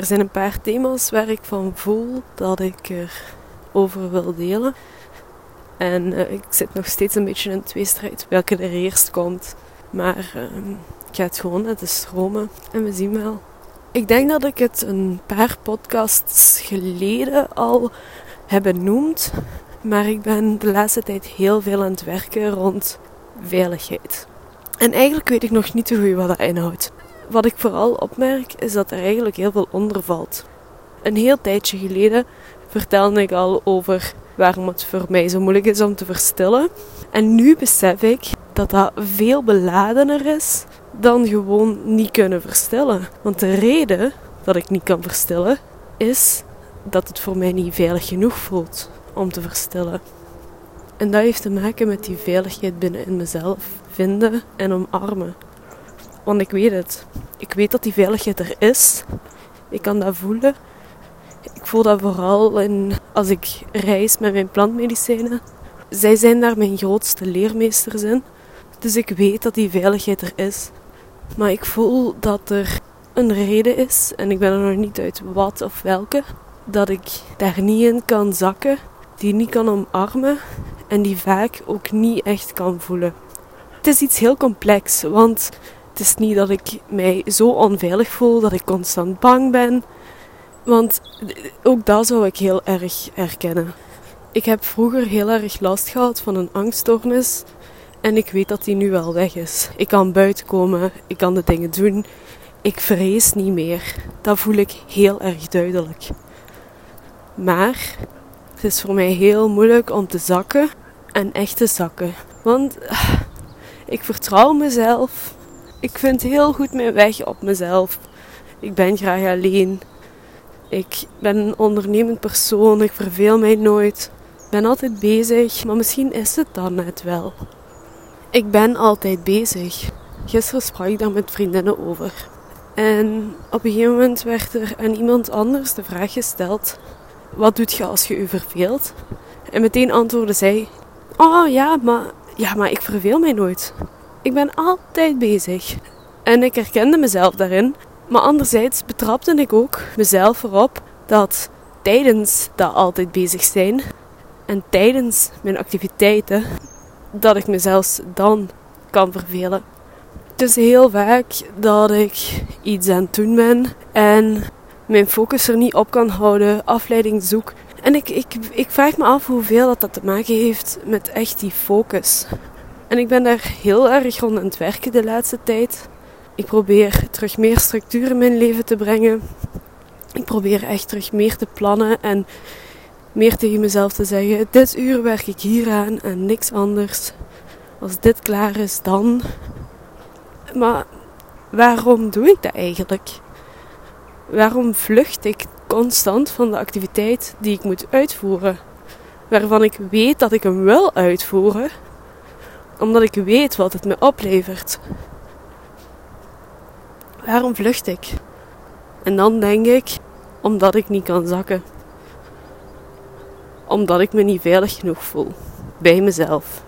Er zijn een paar thema's waar ik van voel dat ik er over wil delen. En uh, ik zit nog steeds een beetje in tweestrijd welke er eerst komt. Maar uh, ik ga het gewoon de stromen en we zien wel. Ik denk dat ik het een paar podcasts geleden al heb benoemd. Maar ik ben de laatste tijd heel veel aan het werken rond veiligheid. En eigenlijk weet ik nog niet zo goed wat dat inhoudt. Wat ik vooral opmerk is dat er eigenlijk heel veel onder valt. Een heel tijdje geleden vertelde ik al over waarom het voor mij zo moeilijk is om te verstillen. En nu besef ik dat dat veel beladener is dan gewoon niet kunnen verstillen. Want de reden dat ik niet kan verstillen is dat het voor mij niet veilig genoeg voelt om te verstillen. En dat heeft te maken met die veiligheid binnen in mezelf vinden en omarmen. Want ik weet het. Ik weet dat die veiligheid er is. Ik kan dat voelen. Ik voel dat vooral in, als ik reis met mijn plantmedicijnen. Zij zijn daar mijn grootste leermeesters in. Dus ik weet dat die veiligheid er is. Maar ik voel dat er een reden is, en ik ben er nog niet uit wat of welke, dat ik daar niet in kan zakken, die niet kan omarmen en die vaak ook niet echt kan voelen. Het is iets heel complex, want het is niet dat ik mij zo onveilig voel dat ik constant bang ben. Want ook dat zou ik heel erg herkennen. Ik heb vroeger heel erg last gehad van een angststoornis. En ik weet dat die nu wel weg is. Ik kan buiten komen, ik kan de dingen doen. Ik vrees niet meer. Dat voel ik heel erg duidelijk. Maar het is voor mij heel moeilijk om te zakken en echt te zakken. Want ik vertrouw mezelf. Ik vind heel goed mijn weg op mezelf. Ik ben graag alleen. Ik ben een ondernemend persoon. Ik verveel mij nooit. Ik ben altijd bezig, maar misschien is het dan net wel. Ik ben altijd bezig. Gisteren sprak ik daar met vriendinnen over. En op een gegeven moment werd er aan iemand anders de vraag gesteld: Wat doet je als je je verveelt? En meteen antwoordde zij: Oh ja, maar, ja, maar ik verveel mij nooit. Ik ben altijd bezig. En ik herkende mezelf daarin. Maar anderzijds betrapte ik ook mezelf erop dat tijdens dat altijd bezig zijn en tijdens mijn activiteiten, dat ik mezelf dan kan vervelen. Het is heel vaak dat ik iets aan het doen ben en mijn focus er niet op kan houden, afleiding zoek. En ik, ik, ik vraag me af hoeveel dat, dat te maken heeft met echt die focus. En ik ben daar heel erg rond aan het werken de laatste tijd. Ik probeer terug meer structuur in mijn leven te brengen. Ik probeer echt terug meer te plannen en meer tegen mezelf te zeggen: dit uur werk ik hier aan en niks anders. Als dit klaar is, dan. Maar waarom doe ik dat eigenlijk? Waarom vlucht ik constant van de activiteit die ik moet uitvoeren? Waarvan ik weet dat ik hem wil uitvoeren, omdat ik weet wat het me oplevert. Waarom vlucht ik? En dan denk ik, omdat ik niet kan zakken. Omdat ik me niet veilig genoeg voel bij mezelf.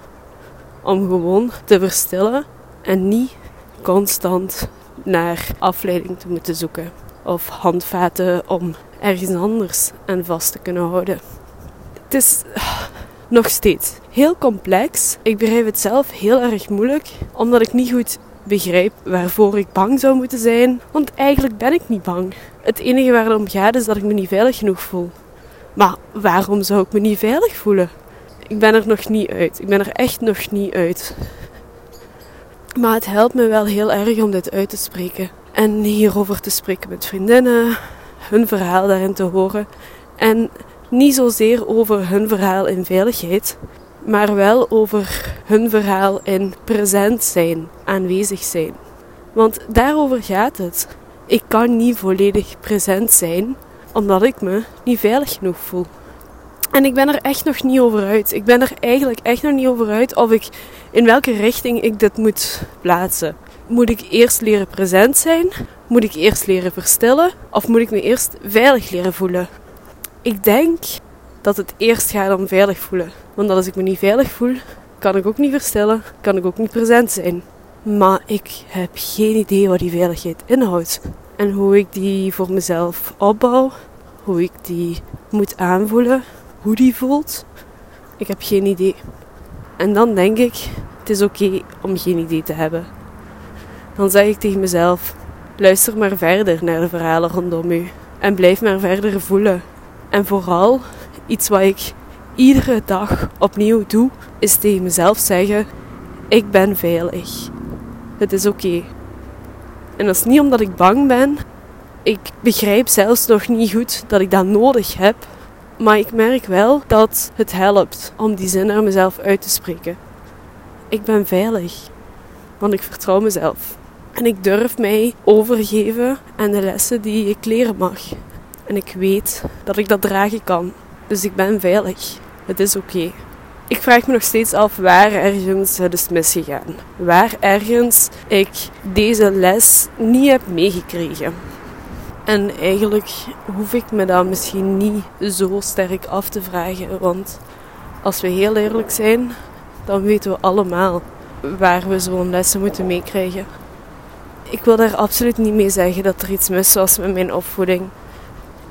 Om gewoon te verstillen en niet constant naar afleiding te moeten zoeken. Of handvaten om ergens anders aan vast te kunnen houden. Het is nog steeds heel complex. Ik begrijp het zelf heel erg moeilijk, omdat ik niet goed begrijp waarvoor ik bang zou moeten zijn. Want eigenlijk ben ik niet bang. Het enige waar het om gaat is dat ik me niet veilig genoeg voel. Maar waarom zou ik me niet veilig voelen? Ik ben er nog niet uit. Ik ben er echt nog niet uit. Maar het helpt me wel heel erg om dit uit te spreken. En hierover te spreken met vriendinnen, hun verhaal daarin te horen. En niet zozeer over hun verhaal in veiligheid, maar wel over hun verhaal in present zijn, aanwezig zijn. Want daarover gaat het. Ik kan niet volledig present zijn omdat ik me niet veilig genoeg voel. En ik ben er echt nog niet over uit. Ik ben er eigenlijk echt nog niet over uit of ik in welke richting ik dit moet plaatsen. Moet ik eerst leren present zijn? Moet ik eerst leren verstillen? Of moet ik me eerst veilig leren voelen? Ik denk dat het eerst gaat om veilig voelen. Want als ik me niet veilig voel, kan ik ook niet verstellen, kan ik ook niet present zijn. Maar ik heb geen idee wat die veiligheid inhoudt. En hoe ik die voor mezelf opbouw, hoe ik die moet aanvoelen, hoe die voelt, ik heb geen idee. En dan denk ik, het is oké om geen idee te hebben. Dan zeg ik tegen mezelf, luister maar verder naar de verhalen rondom u. En blijf maar verder voelen. En vooral, iets wat ik iedere dag opnieuw doe, is tegen mezelf zeggen, ik ben veilig. Het is oké. En dat is niet omdat ik bang ben. Ik begrijp zelfs nog niet goed dat ik dat nodig heb. Maar ik merk wel dat het helpt om die zin naar mezelf uit te spreken. Ik ben veilig, want ik vertrouw mezelf. En ik durf mij overgeven aan de lessen die ik leren mag. En ik weet dat ik dat dragen kan. Dus ik ben veilig. Het is oké. Ik vraag me nog steeds af waar ergens het is misgegaan. Waar ergens ik deze les niet heb meegekregen. En eigenlijk hoef ik me dat misschien niet zo sterk af te vragen. Want als we heel eerlijk zijn, dan weten we allemaal waar we zo'n lessen moeten meekrijgen. Ik wil daar absoluut niet mee zeggen dat er iets mis was met mijn opvoeding.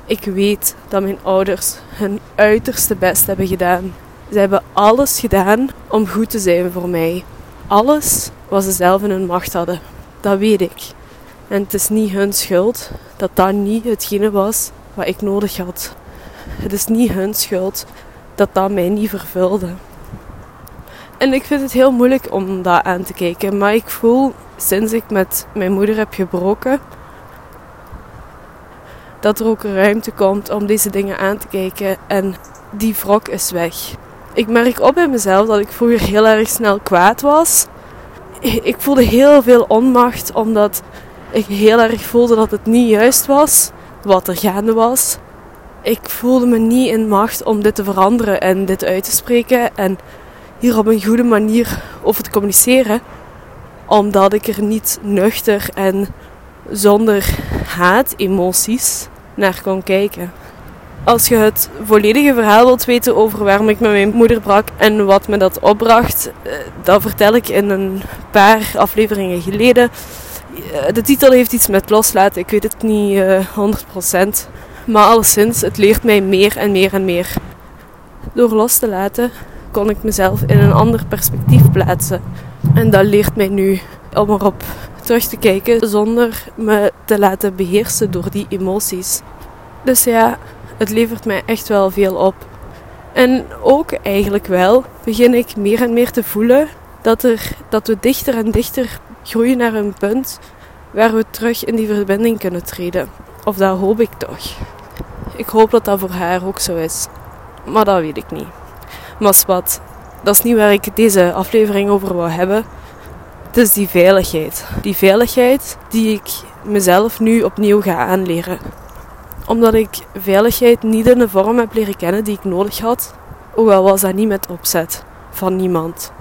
Ik weet dat mijn ouders hun uiterste best hebben gedaan. Ze hebben alles gedaan om goed te zijn voor mij. Alles wat ze zelf in hun macht hadden. Dat weet ik. En het is niet hun schuld dat dat niet hetgene was wat ik nodig had. Het is niet hun schuld dat dat mij niet vervulde. En ik vind het heel moeilijk om dat aan te kijken. Maar ik voel sinds ik met mijn moeder heb gebroken, dat er ook ruimte komt om deze dingen aan te kijken. En die wrok is weg. Ik merk op bij mezelf dat ik vroeger heel erg snel kwaad was. Ik voelde heel veel onmacht omdat ik heel erg voelde dat het niet juist was wat er gaande was. Ik voelde me niet in macht om dit te veranderen en dit uit te spreken en hier op een goede manier over te communiceren, omdat ik er niet nuchter en zonder haatemoties naar kon kijken. Als je het volledige verhaal wilt weten over waarom ik met mijn moeder brak en wat me dat opbracht, eh, dat vertel ik in een paar afleveringen geleden. Eh, de titel heeft iets met loslaten, ik weet het niet uh, eh, 100%. Maar alleszins, het leert mij meer en meer en meer. Door los te laten kon ik mezelf in een ander perspectief plaatsen. En dat leert mij nu om erop terug te kijken zonder me te laten beheersen door die emoties. Dus ja, het levert mij echt wel veel op. En ook eigenlijk wel begin ik meer en meer te voelen dat, er, dat we dichter en dichter groeien naar een punt waar we terug in die verbinding kunnen treden. Of dat hoop ik toch. Ik hoop dat dat voor haar ook zo is. Maar dat weet ik niet. Maar wat, dat is niet waar ik deze aflevering over wou hebben. Het is die veiligheid. Die veiligheid die ik mezelf nu opnieuw ga aanleren. Omdat ik veiligheid niet in de vorm heb leren kennen die ik nodig had. Hoewel was dat niet met opzet van niemand.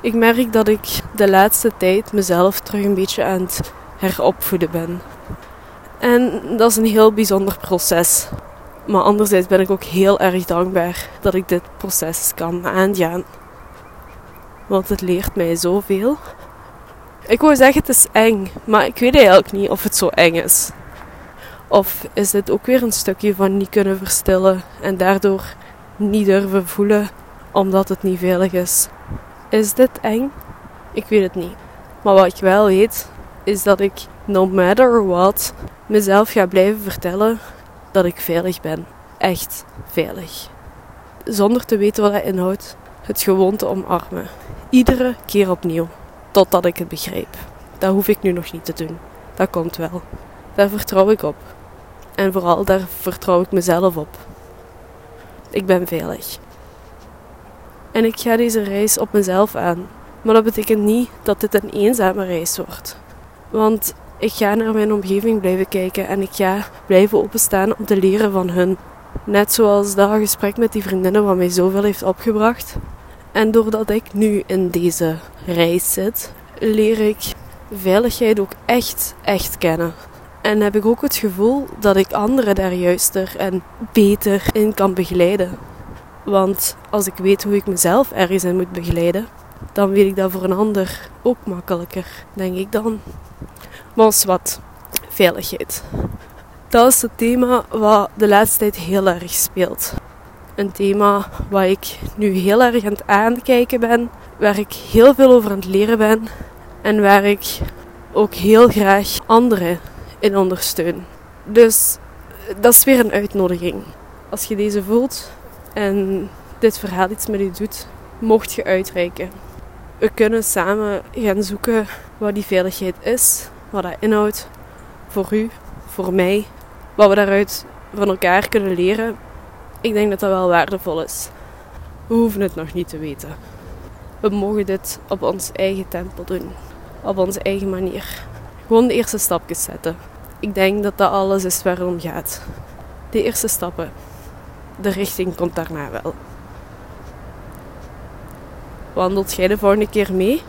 Ik merk dat ik de laatste tijd mezelf terug een beetje aan het heropvoeden ben. En dat is een heel bijzonder proces. Maar anderzijds ben ik ook heel erg dankbaar dat ik dit proces kan aangaan. Want het leert mij zoveel. Ik wou zeggen het is eng, maar ik weet eigenlijk niet of het zo eng is. Of is dit ook weer een stukje van niet kunnen verstillen en daardoor niet durven voelen omdat het niet veilig is? Is dit eng? Ik weet het niet. Maar wat ik wel weet, is dat ik no matter what mezelf ga blijven vertellen dat ik veilig ben. Echt veilig. Zonder te weten wat dat inhoudt. Het gewoon te omarmen. Iedere keer opnieuw. Totdat ik het begrijp. Dat hoef ik nu nog niet te doen. Dat komt wel. Daar vertrouw ik op. En vooral daar vertrouw ik mezelf op. Ik ben veilig. En ik ga deze reis op mezelf aan. Maar dat betekent niet dat dit een eenzame reis wordt. Want ik ga naar mijn omgeving blijven kijken en ik ga blijven openstaan om te leren van hun. Net zoals dat gesprek met die vriendinnen wat mij zoveel heeft opgebracht. En doordat ik nu in deze reis zit, leer ik veiligheid ook echt, echt kennen. En heb ik ook het gevoel dat ik anderen daar juister en beter in kan begeleiden. Want als ik weet hoe ik mezelf ergens in moet begeleiden, dan weet ik dat voor een ander ook makkelijker, denk ik dan. Maar wat, veiligheid. Dat is het thema wat de laatste tijd heel erg speelt. Een thema waar ik nu heel erg aan het aankijken ben, waar ik heel veel over aan het leren ben en waar ik ook heel graag anderen in ondersteun. Dus dat is weer een uitnodiging. Als je deze voelt en dit verhaal iets met u doet, mocht je uitreiken. We kunnen samen gaan zoeken wat die veiligheid is, wat dat inhoudt voor u, voor mij, wat we daaruit van elkaar kunnen leren. Ik denk dat dat wel waardevol is. We hoeven het nog niet te weten. We mogen dit op ons eigen tempo doen, op onze eigen manier. Gewoon de eerste stapjes zetten. Ik denk dat dat alles is waar het om gaat. De eerste stappen. De richting komt daarna wel. Wandelt jij de volgende keer mee?